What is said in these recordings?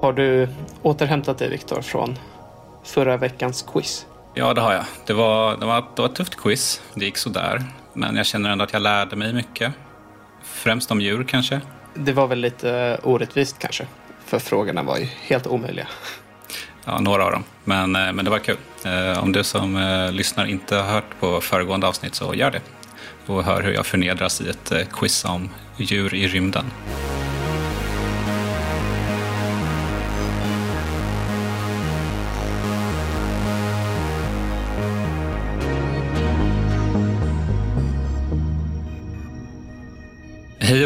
Har du återhämtat dig, Viktor, från förra veckans quiz? Ja, det har jag. Det var, det var, det var ett tufft quiz. Det gick sådär. Men jag känner ändå att jag lärde mig mycket. Främst om djur kanske. Det var väl lite orättvist kanske. För frågorna var ju helt omöjliga. Ja, några av dem. Men, eh, men det var kul. Eh, om du som eh, lyssnar inte har hört på föregående avsnitt så gör det. Och hör hur jag förnedras i ett quiz om djur i rymden.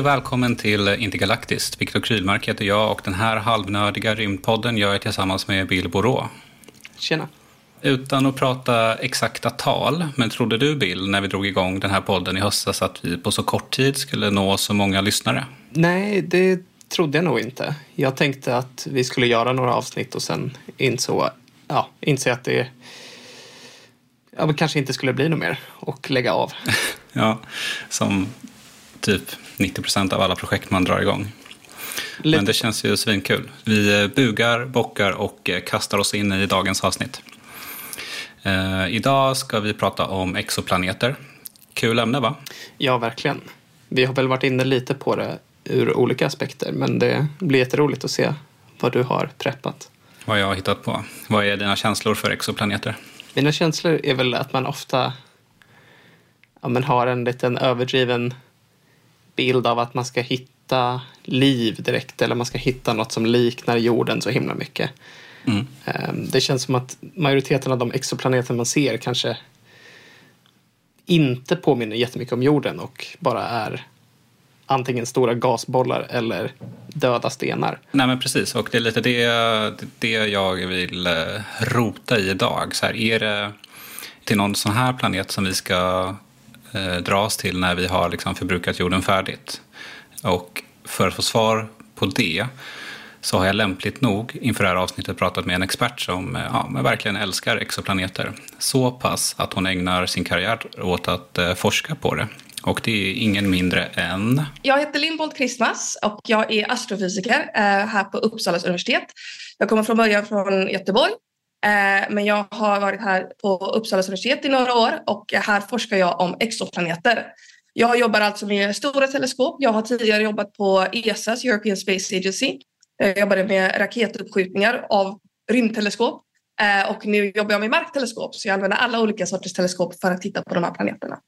Och välkommen till Intergalaktiskt. Viktor Krylmark heter jag och den här halvnördiga rymdpodden gör jag tillsammans med Bill Borå. Tjena. Utan att prata exakta tal, men trodde du Bill, när vi drog igång den här podden i höstas, att vi på så kort tid skulle nå så många lyssnare? Nej, det trodde jag nog inte. Jag tänkte att vi skulle göra några avsnitt och sen insåg, ja, inse att det ja, kanske inte skulle bli något mer och lägga av. ja, som typ 90 procent av alla projekt man drar igång. Lite. Men det känns ju svinkul. Vi eh, bugar, bockar och eh, kastar oss in i dagens avsnitt. Eh, idag ska vi prata om exoplaneter. Kul ämne va? Ja, verkligen. Vi har väl varit inne lite på det ur olika aspekter men det blir jätteroligt att se vad du har preppat. Vad jag har hittat på. Vad är dina känslor för exoplaneter? Mina känslor är väl att man ofta ja, men har en liten överdriven bild av att man ska hitta liv direkt eller man ska hitta något som liknar jorden så himla mycket. Mm. Ehm, det känns som att majoriteten av de exoplaneter man ser kanske inte påminner jättemycket om jorden och bara är antingen stora gasbollar eller döda stenar. Nej men precis, och det är lite det, det jag vill eh, rota i idag. Så här, är det till någon sån här planet som vi ska Eh, dras till när vi har liksom förbrukat jorden färdigt. Och för att få svar på det så har jag lämpligt nog inför det här avsnittet pratat med en expert som eh, ja, verkligen älskar exoplaneter. Så pass att hon ägnar sin karriär åt att eh, forska på det. Och det är ingen mindre än... Jag heter Lindbold Kristmas och jag är astrofysiker här på Uppsala universitet. Jag kommer från början från Göteborg men jag har varit här på Uppsala universitet i några år och här forskar jag om exoplaneter. Jag jobbar alltså med stora teleskop. Jag har tidigare jobbat på ESAs, European Space Agency. Jag jobbade med raketuppskjutningar av rymdteleskop eh, och nu jobbar jag med markteleskop så jag använder alla olika sorters teleskop för att titta på de här planeterna.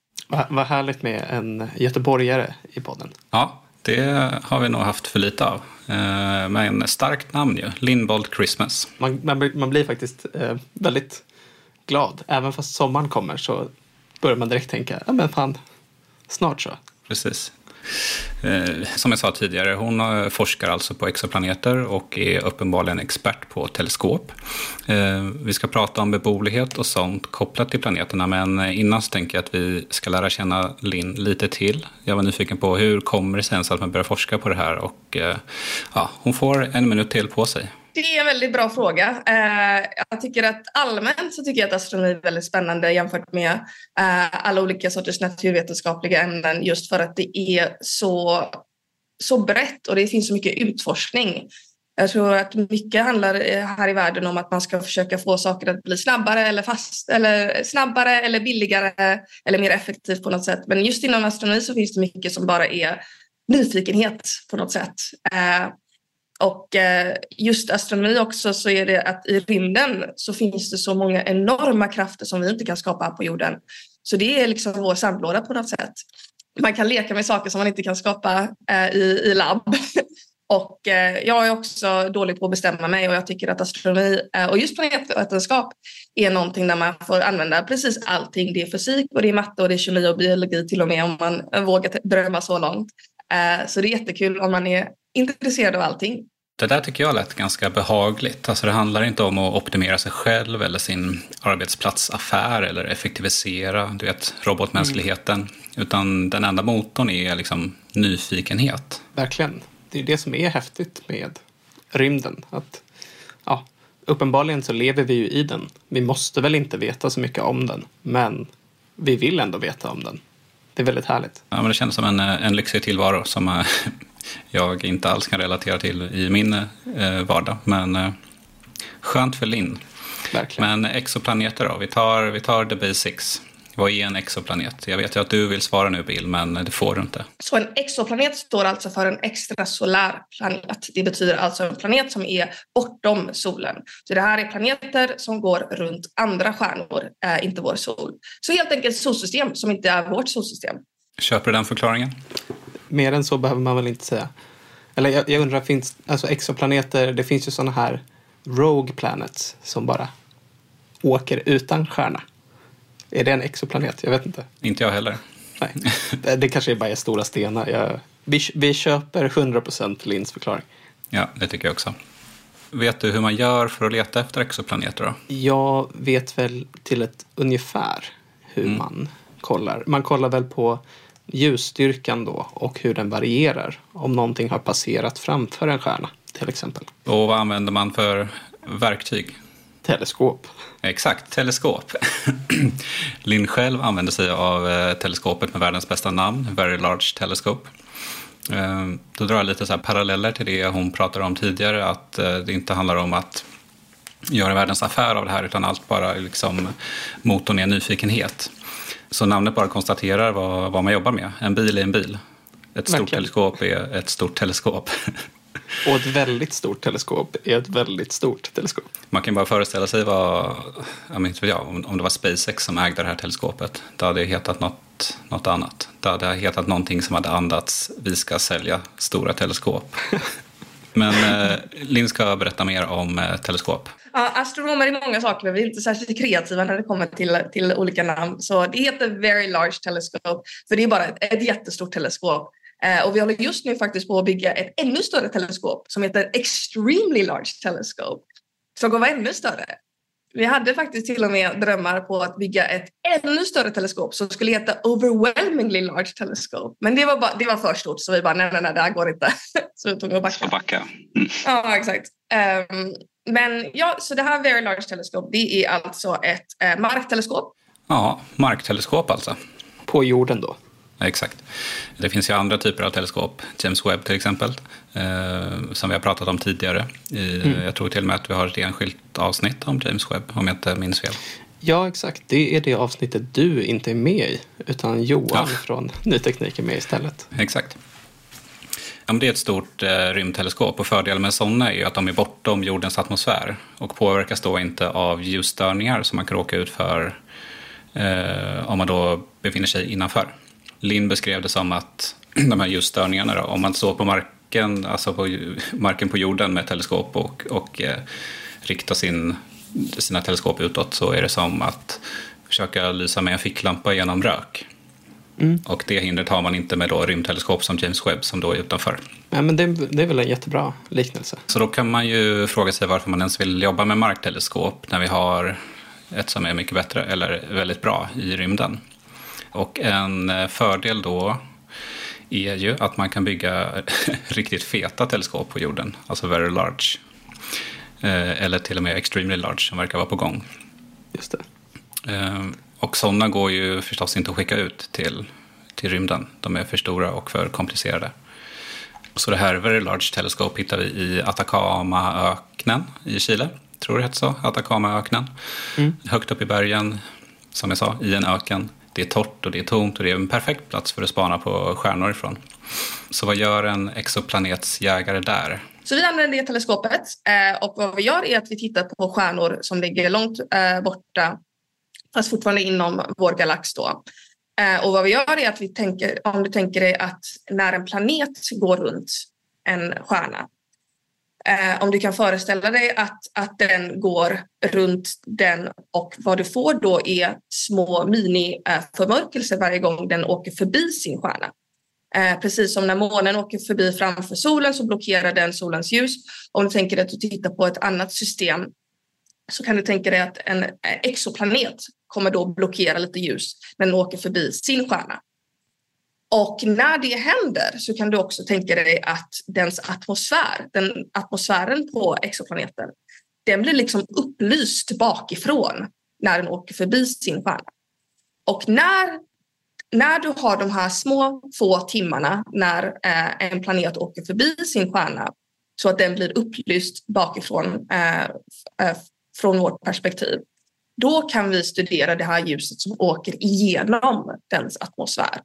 Vad härligt med en göteborgare i podden. Ja, det har vi nog haft för lite av. Eh, men starkt namn ju. Lindbolt Christmas. Man, man, man blir faktiskt eh, väldigt glad. Även fast sommaren kommer så börjar man direkt tänka, ja men fan, snart så. Precis. Eh, som jag sa tidigare, hon eh, forskar alltså på exoplaneter och är uppenbarligen expert på teleskop. Eh, vi ska prata om beboelighet och sånt kopplat till planeterna, men innan så tänker jag att vi ska lära känna Linn lite till. Jag var nyfiken på hur kommer det sig ens att man börjar forska på det här och ja, hon får en minut till på sig. Det är en väldigt bra fråga. Eh, jag tycker att allmänt så tycker jag att astronomi är väldigt spännande jämfört med eh, alla olika sorters naturvetenskapliga ämnen just för att det är så, så brett och det finns så mycket utforskning. Jag tror att mycket handlar eh, här i världen om att man ska försöka få saker att bli snabbare eller, fast, eller snabbare eller billigare eller mer effektivt på något sätt. Men just inom astronomi så finns det mycket som bara är nyfikenhet på något sätt. Och eh, just astronomi också så är det att i rymden så finns det så många enorma krafter som vi inte kan skapa här på jorden. Så det är liksom vår sandlåda på något sätt. Man kan leka med saker som man inte kan skapa eh, i, i labb. Och eh, jag är också dålig på att bestämma mig och jag tycker att astronomi och just planetvetenskap är någonting där man får använda precis allting. Det är fysik och det är matte och det är kemi och biologi till och med om man vågar drömma så långt. Så det är jättekul om man är intresserad av allting. Det där tycker jag lät ganska behagligt. Alltså det handlar inte om att optimera sig själv eller sin arbetsplatsaffär eller effektivisera du vet, robotmänskligheten. Mm. Utan den enda motorn är liksom nyfikenhet. Verkligen. Det är det som är häftigt med rymden. Att, ja, uppenbarligen så lever vi ju i den. Vi måste väl inte veta så mycket om den. Men vi vill ändå veta om den. Det är väldigt härligt. Ja, men det känns som en, en lyxig tillvaro som eh, jag inte alls kan relatera till i min eh, vardag. Men eh, skönt för Linn. Men exoplaneter då? Vi tar, vi tar the basics. Vad är en exoplanet? Jag vet ju att du vill svara nu Bill, men det får du inte. Så en exoplanet står alltså för en extrasolär planet. Det betyder alltså en planet som är bortom solen. Så det här är planeter som går runt andra stjärnor, äh, inte vår sol. Så helt enkelt solsystem som inte är vårt solsystem. Köper du den förklaringen? Mer än så behöver man väl inte säga. Eller jag, jag undrar, finns alltså exoplaneter, det finns ju sådana här Rogue Planets som bara åker utan stjärna. Är det en exoplanet? Jag vet inte. Inte jag heller. Nej, det, det kanske bara är stora stenar. Jag, vi, vi köper 100% Linds förklaring. Ja, det tycker jag också. Vet du hur man gör för att leta efter exoplaneter då? Jag vet väl till ett ungefär hur mm. man kollar. Man kollar väl på ljusstyrkan då och hur den varierar om någonting har passerat framför en stjärna till exempel. Och vad använder man för verktyg? Teleskop. Exakt, teleskop. Linn själv använder sig av eh, teleskopet med världens bästa namn, Very Large Telescope. Eh, då drar jag lite så paralleller till det hon pratade om tidigare, att eh, det inte handlar om att göra världens affär av det här, utan allt bara liksom motorn är nyfikenhet. Så namnet bara konstaterar vad, vad man jobbar med. En bil är en bil. Ett stort Verkligen. teleskop är ett stort teleskop. Och ett väldigt stort teleskop är ett väldigt stort teleskop. Man kan bara föreställa sig vad, jag inte jag, om det var SpaceX som ägde det här teleskopet. Det hade hetat något, något annat. Det hade hetat någonting som hade andats vi ska sälja stora teleskop. Men eh, Linn ska berätta mer om eh, teleskop. Ja, astronomer är många saker, men vi är inte särskilt kreativa när det kommer till, till olika namn. Så det heter Very Large Telescope, för det är bara ett, ett jättestort teleskop. Eh, och vi håller just nu faktiskt på att bygga ett ännu större teleskop som heter Extremely Large Telescope. Som kommer vara ännu större. Vi hade faktiskt till och med drömmar på att bygga ett ännu större teleskop som skulle heta Overwhelmingly Large Telescope. Men det var, bara, det var för stort så vi bara nej, nej, nej, det här går inte. så vi tog och backa. backa. Mm. Ja, exakt. Um, men ja, så det här Very Large Telescope det är alltså ett uh, markteleskop. Ja, markteleskop alltså. På jorden då? Exakt. Det finns ju andra typer av teleskop, James Webb till exempel, eh, som vi har pratat om tidigare. I, mm. Jag tror till och med att vi har ett enskilt avsnitt om James Webb, om jag inte minns fel. Ja, exakt. Det är det avsnittet du inte är med i, utan Johan ja. från Ny Teknik är med istället. Exakt. Ja, det är ett stort eh, rymdteleskop och fördelen med sådana är att de är bortom jordens atmosfär och påverkas då inte av ljusstörningar som man kan råka ut för eh, om man då befinner sig innanför. Linn beskrev det som att de här ljusstörningarna, då, om man står på marken, alltså på marken på jorden med teleskop och, och eh, riktar sin, sina teleskop utåt så är det som att försöka lysa med en ficklampa genom rök. Mm. Och det hindret har man inte med då rymdteleskop som James Webb som då är utanför. Ja, men det, det, är väl en jättebra liknelse. Så då kan man ju fråga sig varför man ens vill jobba med markteleskop när vi har ett som är mycket bättre eller väldigt bra i rymden. Och en eh, fördel då är ju att man kan bygga riktigt feta teleskop på jorden, alltså very large. Eh, eller till och med extremely large som verkar vara på gång. Just det. Eh, och sådana går ju förstås inte att skicka ut till, till rymden. De är för stora och för komplicerade. Så det här Very Large Telescope hittar vi i Atacamaöknen i Chile. Tror det heter så, Atacamaöknen. Mm. Högt upp i bergen, som jag sa, i en öken. Det är torrt och det är tomt och det är en perfekt plats för att spana på stjärnor ifrån. Så vad gör en exoplanetsjägare där? Så vi använder det teleskopet eh, och vad vi gör är att vi tittar på stjärnor som ligger långt eh, borta fast fortfarande inom vår galax då. Eh, och vad vi gör är att vi tänker, om du tänker dig att när en planet går runt en stjärna. Eh, om du kan föreställa dig att, att den går runt den och vad du får då är små miniförmörkelser eh, varje gång den åker förbi sin stjärna. Eh, precis som när månen åker förbi framför solen så blockerar den solens ljus. Om du tänker att du tittar på ett annat system så kan du tänka dig att en eh, exoplanet kommer då blockera lite ljus när den åker förbi sin stjärna. Och när det händer så kan du också tänka dig att dens atmosfär, den atmosfären på exoplaneten, den blir liksom upplyst bakifrån när den åker förbi sin stjärna. Och när, när du har de här små få timmarna när eh, en planet åker förbi sin stjärna så att den blir upplyst bakifrån eh, eh, från vårt perspektiv, då kan vi studera det här ljuset som åker igenom dens atmosfär.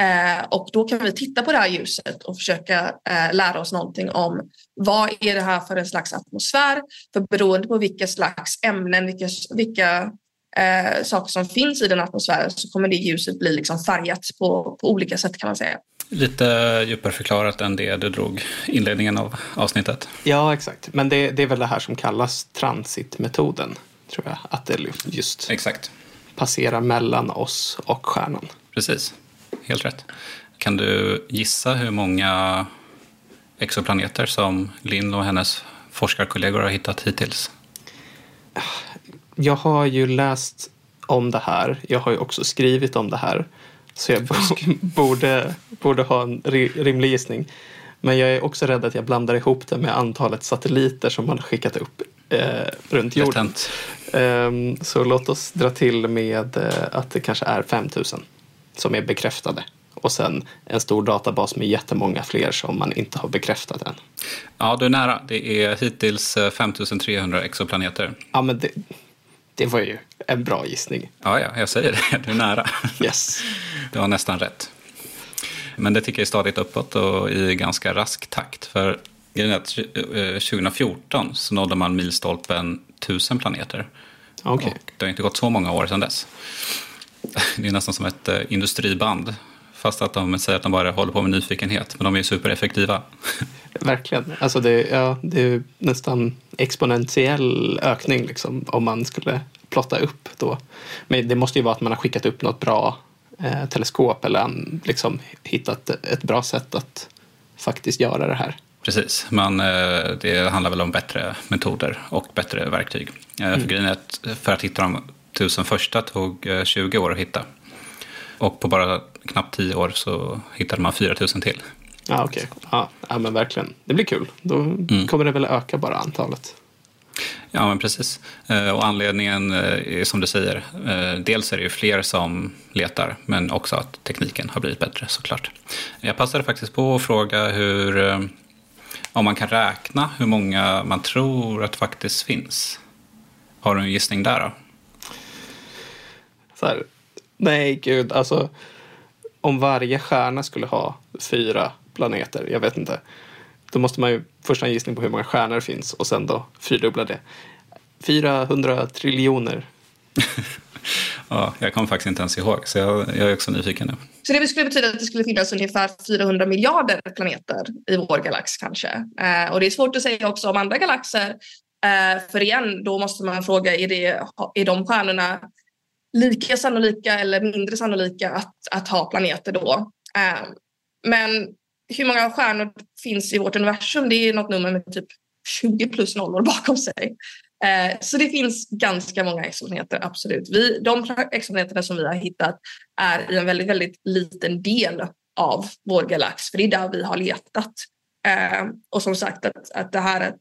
Eh, och då kan vi titta på det här ljuset och försöka eh, lära oss någonting om vad är det här för en slags atmosfär? För beroende på vilka slags ämnen, vilka, vilka eh, saker som finns i den atmosfären så kommer det ljuset bli liksom färgat på, på olika sätt kan man säga. Lite djupare förklarat än det du drog inledningen av avsnittet. Ja, exakt. Men det, det är väl det här som kallas transitmetoden, tror jag. Att det just exakt. passerar mellan oss och stjärnan. Precis helt rätt. Kan du gissa hur många exoplaneter som Linn och hennes forskarkollegor har hittat hittills? Jag har ju läst om det här. Jag har ju också skrivit om det här. Så jag borde, borde ha en rimlig gissning. Men jag är också rädd att jag blandar ihop det med antalet satelliter som man har skickat upp eh, runt jorden. Um, så låt oss dra till med eh, att det kanske är 5000 som är bekräftade. Och sen en stor databas med jättemånga fler som man inte har bekräftat än. Ja, du är nära. Det är hittills 5300 exoplaneter. Ja, men det, det var ju en bra gissning. Ja, ja, jag säger det. Du är nära. Yes. Du har nästan rätt. Men det tickar stadigt uppåt och i ganska rask takt. För 2014 eh, så nådde man milstolpen 1000 planeter. Okay. Och det har inte gått så många år sedan dess. Det är nästan som ett eh, industriband. Fast att de säger att de bara håller på med nyfikenhet. Men de är supereffektiva. Verkligen. Alltså det, ja, det är nästan exponentiell ökning liksom, om man skulle plotta upp då. Men det måste ju vara att man har skickat upp något bra eh, teleskop eller liksom hittat ett bra sätt att faktiskt göra det här. Precis, men eh, det handlar väl om bättre metoder och bättre verktyg. Eh, mm. För att för att hitta de tusen första tog 20 år att hitta. Och på bara knappt 10 år så hittade man 4000 till. Ja, okej. Okay. Ja, ja, men verkligen. Det blir kul. Då mm. kommer det väl öka bara antalet. Ja, men precis. Eh, och anledningen är som du säger. Eh, dels är det ju fler som letar, men också att tekniken har blivit bättre såklart. Jag passade faktiskt på att fråga hur, eh, om man kan räkna hur många man tror att faktiskt finns. Har du en gissning där då? Här, nej, gud, alltså om varje stjärna skulle ha fyra planeter, jag vet inte. Då måste man ju först ha en gissning på hur många stjärnor det finns och sen då fyrdubbla det. 400 triljoner. ja, jag kommer faktiskt inte ens ihåg, så jag, jag är också nyfiken nu. Så det skulle betyda att det skulle finnas ungefär 400 miljarder planeter i vår galax kanske. Eh, och det är svårt att säga också om andra galaxer. Eh, för igen, då måste man fråga, är, det, är de stjärnorna lika sannolika eller mindre sannolika att, att ha planeter då. Eh, men hur många stjärnor finns i vårt universum? Det är något nummer med typ 20 plus nollor bakom sig. Eh, så det finns ganska många exoplaneter, absolut. Vi, de exoplaneterna som vi har hittat är i en väldigt, väldigt liten del av vår galax, för det är där vi har letat. Eh, och som sagt att, att det här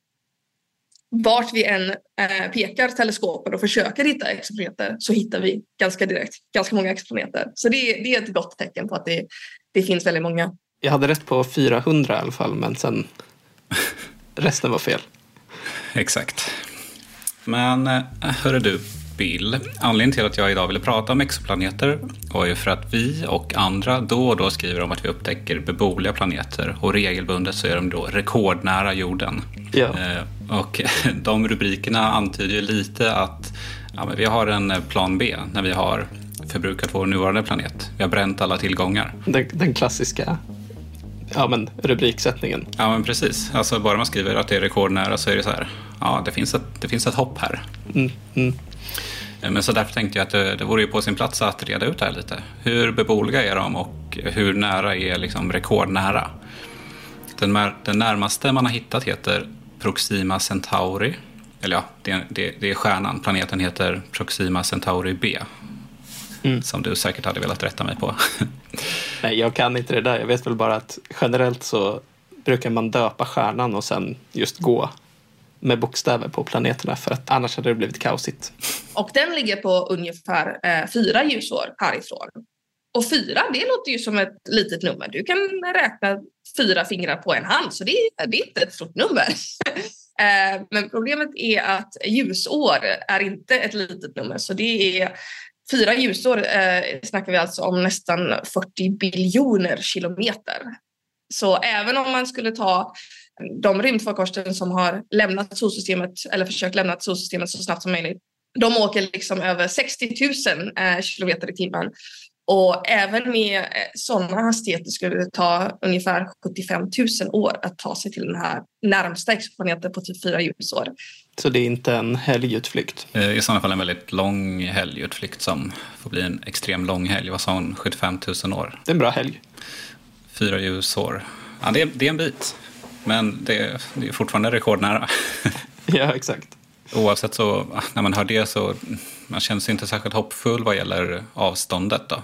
vart vi än eh, pekar teleskopen och försöker hitta exoplaneter så hittar vi ganska direkt ganska många exoplaneter. Så det, det är ett gott tecken på att det, det finns väldigt många. Jag hade rätt på 400 i alla fall, men sen resten var fel. Exakt. Men eh, hörru du, Bill. Anledningen till att jag idag ville prata om exoplaneter var ju för att vi och andra då och då skriver om att vi upptäcker beboeliga planeter och regelbundet så är de då rekordnära jorden. Ja. Eh, och de rubrikerna antyder ju lite att ja, vi har en plan B när vi har förbrukat vår nuvarande planet. Vi har bränt alla tillgångar. Den, den klassiska ja, men, rubriksättningen. Ja, men precis. Alltså bara man skriver att det är rekordnära så är det så här, ja, det finns ett, det finns ett hopp här. Mm, mm. Men så därför tänkte jag att det, det vore ju på sin plats att reda ut det här lite. Hur beboeliga är de och hur nära är liksom rekordnära? Den, den närmaste man har hittat heter Proxima Centauri. Eller ja, det, det, det är stjärnan. Planeten heter Proxima Centauri B. Mm. Som du säkert hade velat rätta mig på. Nej, jag kan inte det där. Jag vet väl bara att generellt så brukar man döpa stjärnan och sen just gå med bokstäver på planeterna för att annars hade det blivit kaosigt. Och den ligger på ungefär eh, fyra ljusår härifrån. Och fyra, det låter ju som ett litet nummer. Du kan räkna fyra fingrar på en hand, så det är, det är inte ett stort nummer. eh, men problemet är att ljusår är inte ett litet nummer, så det är fyra ljusår eh, snackar vi alltså om nästan 40 biljoner kilometer. Så även om man skulle ta de rymdfarkoster som har lämnat solsystemet eller försökt lämna solsystemet så snabbt som möjligt. De åker liksom över 60 000 eh, kilometer i timmen. Och även med eh, sådana hastigheter skulle det ta ungefär 75 000 år att ta sig till den här närmsta exoplaneten på typ fyra ljusår. Så det är inte en helgutflykt? Eh, I sådana fall en väldigt lång helgutflykt som får bli en extrem lång helg. Vad sa hon? 75 000 år? Det är en bra helg. Fyra ljusår. Ja, det, är, det är en bit. Men det, det är fortfarande rekordnära. ja, exakt. Oavsett så, när man hör det så man känns inte särskilt hoppfull vad gäller avståndet. Då.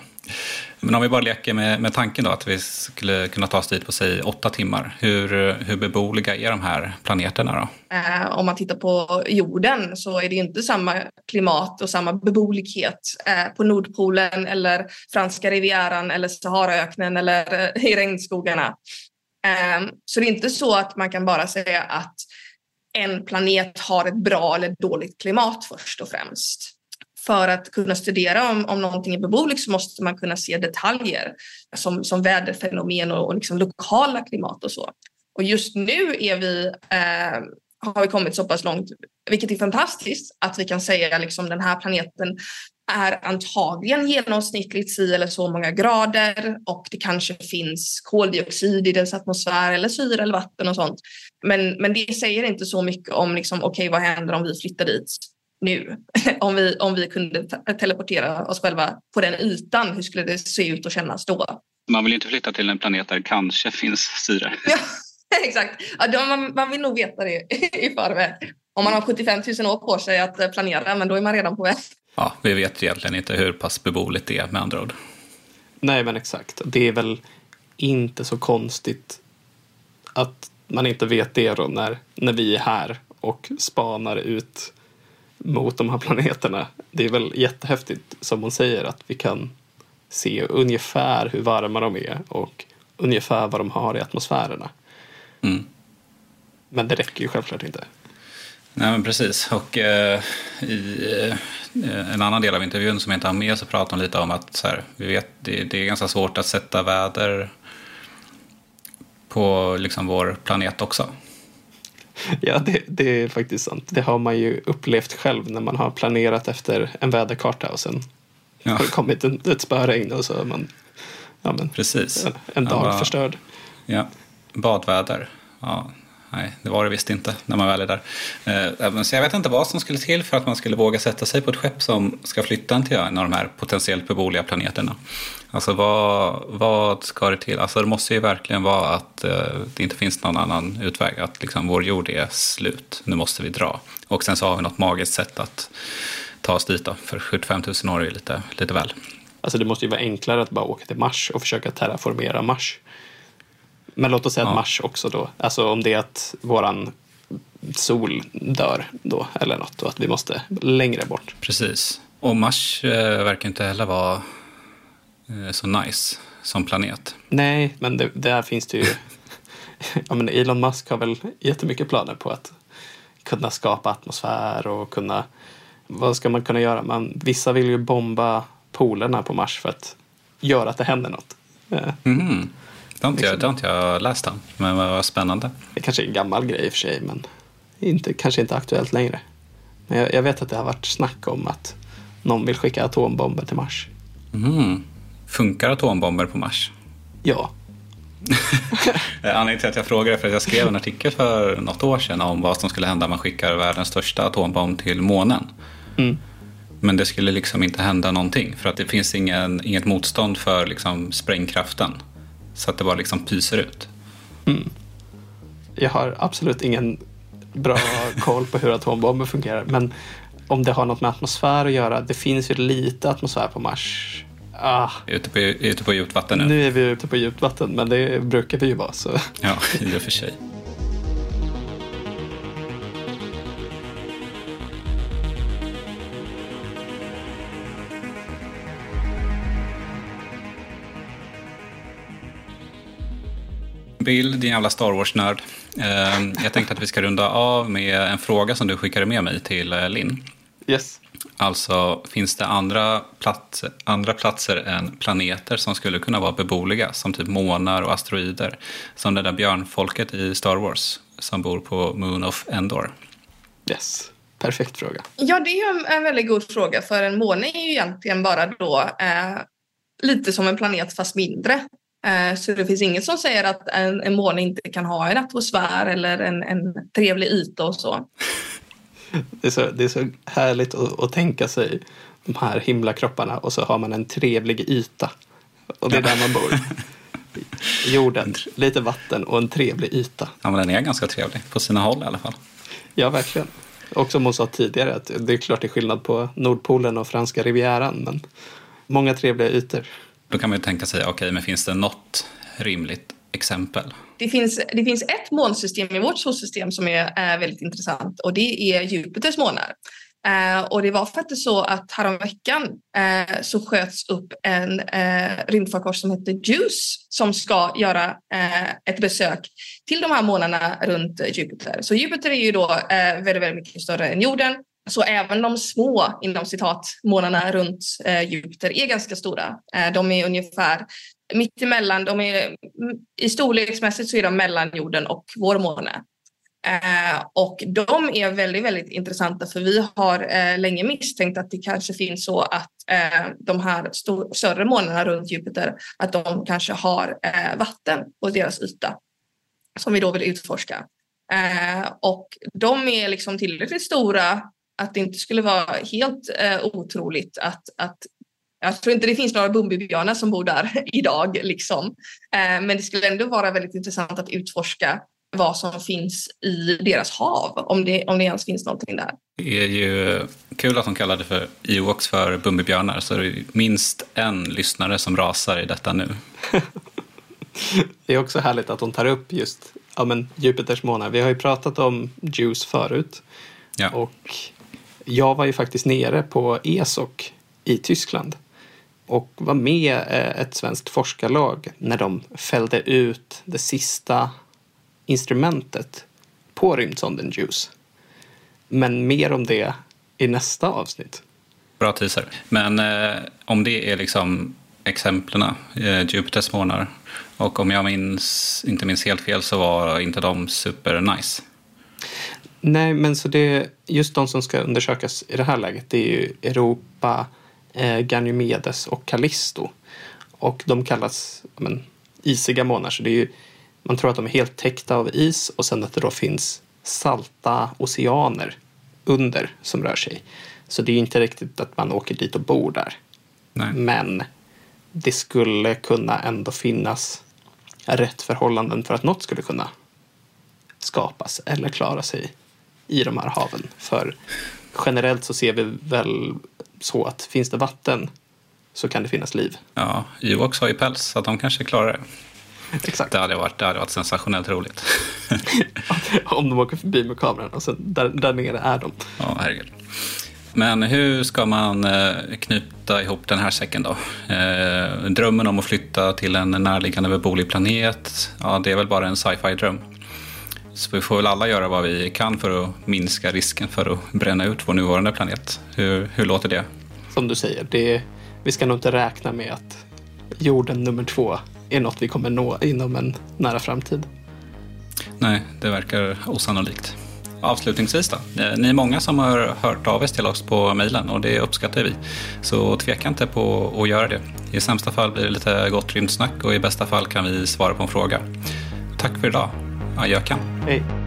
Men om vi bara leker med, med tanken då att vi skulle kunna ta oss dit på säg åtta timmar. Hur, hur beboeliga är de här planeterna då? Eh, om man tittar på jorden så är det inte samma klimat och samma beboelighet eh, på Nordpolen eller franska rivieran eller Saharaöknen eller eh, i regnskogarna. Ehm, så det är inte så att man kan bara säga att en planet har ett bra eller dåligt klimat först och främst. För att kunna studera om, om någonting är beboeligt så måste man kunna se detaljer som, som väderfenomen och, och liksom lokala klimat och så. Och just nu är vi, eh, har vi kommit så pass långt, vilket är fantastiskt, att vi kan säga liksom den här planeten är antagligen genomsnittligt si eller så många grader och det kanske finns koldioxid i dess atmosfär eller syre eller vatten och sånt. Men, men det säger inte så mycket om liksom, okej, okay, vad händer om vi flyttar dit nu? om, vi, om vi kunde teleportera oss själva på den ytan, hur skulle det se ut och kännas då? Man vill inte flytta till en planet där det kanske finns syre. Ja, exakt. Ja, man, man vill nog veta det i förväg. Om man har 75 000 år på sig att planera, men då är man redan på väg ja, vi vet egentligen inte hur pass beboeligt det är med andra ord. Nej, men exakt. Det är väl inte så konstigt att man inte vet det då när, när vi är här och spanar ut mot de här planeterna. Det är väl jättehäftigt som hon säger att vi kan se ungefär hur varma de är och ungefär vad de har i atmosfärerna. Mm. Men det räcker ju självklart inte. Nej men precis. Och eh, i eh, en annan del av intervjun som jag inte har med så pratar de lite om att så här, vi vet, det, det, är ganska svårt att sätta väder på liksom vår planet också. Ja, det, det, är faktiskt sant. Det har man ju upplevt själv när man har planerat efter en väderkarta och sen ja. har det kommit en, ett spöregn och så är man ja, men, Precis. en, en dag bara, förstörd. Ja, badväder. Ja, nej, det var det visst inte när man väl är där. Eh, så jag vet inte vad som skulle till för att man skulle våga sätta sig på ett skepp som ska flytta till en av de här potentiellt beboeliga planeterna. Alltså vad, vad ska det till? Alltså det måste ju verkligen vara att eh, det inte finns någon annan utväg. Att liksom vår jord är slut, nu måste vi dra. Och sen så har vi något magiskt sätt att ta oss dit då. För 75 000 år är ju lite, lite väl. Alltså det måste ju vara enklare att bara åka till Mars och försöka terraformera Mars. Men låt oss säga ja. att Mars också då, alltså om det är att våran sol dör då eller något och att vi måste längre bort. Precis. Och Mars eh, verkar inte heller vara eh, så nice som planet. Nej, men det, där finns det ju... ja, men Elon Musk har väl jättemycket planer på att kunna skapa atmosfär och kunna... Vad ska man kunna göra? Man, vissa vill ju bomba polerna på Mars för att göra att det händer något. Mm. Det har inte, liksom. jag, inte jag läst om, men vad spännande. Det kanske är en gammal grej i och för sig, men inte, kanske inte aktuellt längre. Men jag, jag, vet att det har varit snack om att någon vill skicka atombomber till Mars. Mm. Funkar atombomber på Mars? Ja. Anledningen till att jag frågar är för att jag skrev en artikel för något år sedan om vad som skulle hända om man skickar världens största atombomb till månen. Mm. Men det skulle liksom inte hända någonting för att det finns ingen, inget motstånd för liksom sprängkraften. Så att det bara liksom pyser ut. Jag har absolut ingen bra koll på hur atombomber fungerar. Men om det har något med atmosfär att göra. Det finns ju lite atmosfär på Mars. Ah, Ute på, ute på djupt vatten nu. nu är vi ute på djupt vatten, men det brukar vi ju vara. Så. Ja, i och för sig. Bill, din jävla Star Wars-nörd. Eh, Jag tänkte att vi ska runda av med en fråga som du skickade med mig till eh, Linn. Yes. Alltså, finns det andra platser, andra platser än planeter som skulle kunna vara beboeliga? Som typ månar och asteroider. Som det där björnfolket i Star Wars som bor på Moon of Endor. Yes. Perfekt fråga. Ja, det är en väldigt god fråga för en måne är ju egentligen bara då eh, lite som en planet fast mindre. Eh, så det finns inget som säger att en, en måne inte kan ha en atmosfär eller en, en trevlig yta och så. Det är så, det är så härligt att, att tänka sig de här himlakropparna och så har man en trevlig yta. Och det är där man bor. Jorden, lite vatten och en trevlig yta. Ja, men den är ganska trevlig. På sina håll i alla fall. Ja, verkligen. Och som hon sa tidigare, att det är klart det är skillnad på Nordpolen och franska rivieran, men många trevliga ytor. Då kan man ju tänka sig, okej, men finns det något rimligt exempel? Det finns, det finns ett månsystem i vårt solsystem som är är väldigt intressant och det är Jupiters månar. Eh, och det var faktiskt så att häromveckan eh, så sköts upp en eh, rymdfarkost som heter JUICE som ska göra eh, ett besök till de här månarna runt Jupiter. Så Jupiter är ju då eh, väldigt, väldigt mycket större än jorden. Så även de små, inom citat, månarna runt eh, Jupiter är ganska stora. Eh, de är ungefär mittemellan, de är, i storleksmässigt så är de mellan jorden och vår måne. Eh, och de är väldigt, väldigt intressanta för vi har eh, länge misstänkt att det kanske finns så att eh, de här stor, större månarna runt Jupiter, att de kanske har eh, vatten på deras yta som vi då vill utforska. Eh, och de är liksom tillräckligt stora att det inte skulle vara helt eh, otroligt att, att jag tror inte det finns några Bumbibjörnar som bor där idag. Liksom. Eh, men det skulle ändå vara väldigt intressant att utforska vad som finns i deras hav, om det, om det ens finns någonting där. Det är ju kul att de kallade för Ewoks för Bumbibjörnar, så det är minst en lyssnare som rasar i detta nu. Det är också härligt att de tar upp just ja, men Jupiters månar. Vi har ju pratat om JUICE förut. Ja. Och jag var ju faktiskt nere på ESOC i Tyskland och var med eh, ett svenskt forskarlag när de fällde ut det sista instrumentet på rymdsonden JUICE. Men mer om det i nästa avsnitt. Bra teaser. Men eh, om det är liksom exemplen, eh, Jupiters månar, och om jag minns, inte minns helt fel så var inte de super nice. Nej, men så det just de som ska undersökas i det här läget det är ju Europa, eh, Ganymedes och Callisto. Och de kallas men, isiga månar. Så det är ju, man tror att de är helt täckta av is och sen att det då finns salta oceaner under som rör sig. Så det är inte riktigt att man åker dit och bor där. Nej. Men det skulle kunna ändå finnas rätt förhållanden för att något skulle kunna skapas eller klara sig i de här haven. För generellt så ser vi väl så att finns det vatten så kan det finnas liv. Ja, Ewoks har ju päls, så att de kanske klarar det. Exakt. Det hade varit, det hade varit sensationellt roligt. Om de åker förbi med kameran och sen där, där nere är de. Ja, herregud. Men hur ska man eh, knyta ihop den här säcken då? Eh, drömmen om att flytta till en närliggande beboelig planet, ja det är väl bara en sci-fi dröm. Så vi får väl alla göra vad vi kan för att minska risken för att bränna ut vår nuvarande planet. Hur, hur låter det? Som du säger, det, vi ska nog inte räkna med att jorden nummer två är något vi kommer nå inom en nära framtid. Nej, det verkar osannolikt. avslutningsvis då. Ni är många som har hört av er till oss på mejlen och det uppskattar vi. Så tveka inte på att göra det. I sämsta fall blir det lite gott rymdsnack och i bästa fall kan vi svara på en fråga. Tack för idag. Adjöken. Hej.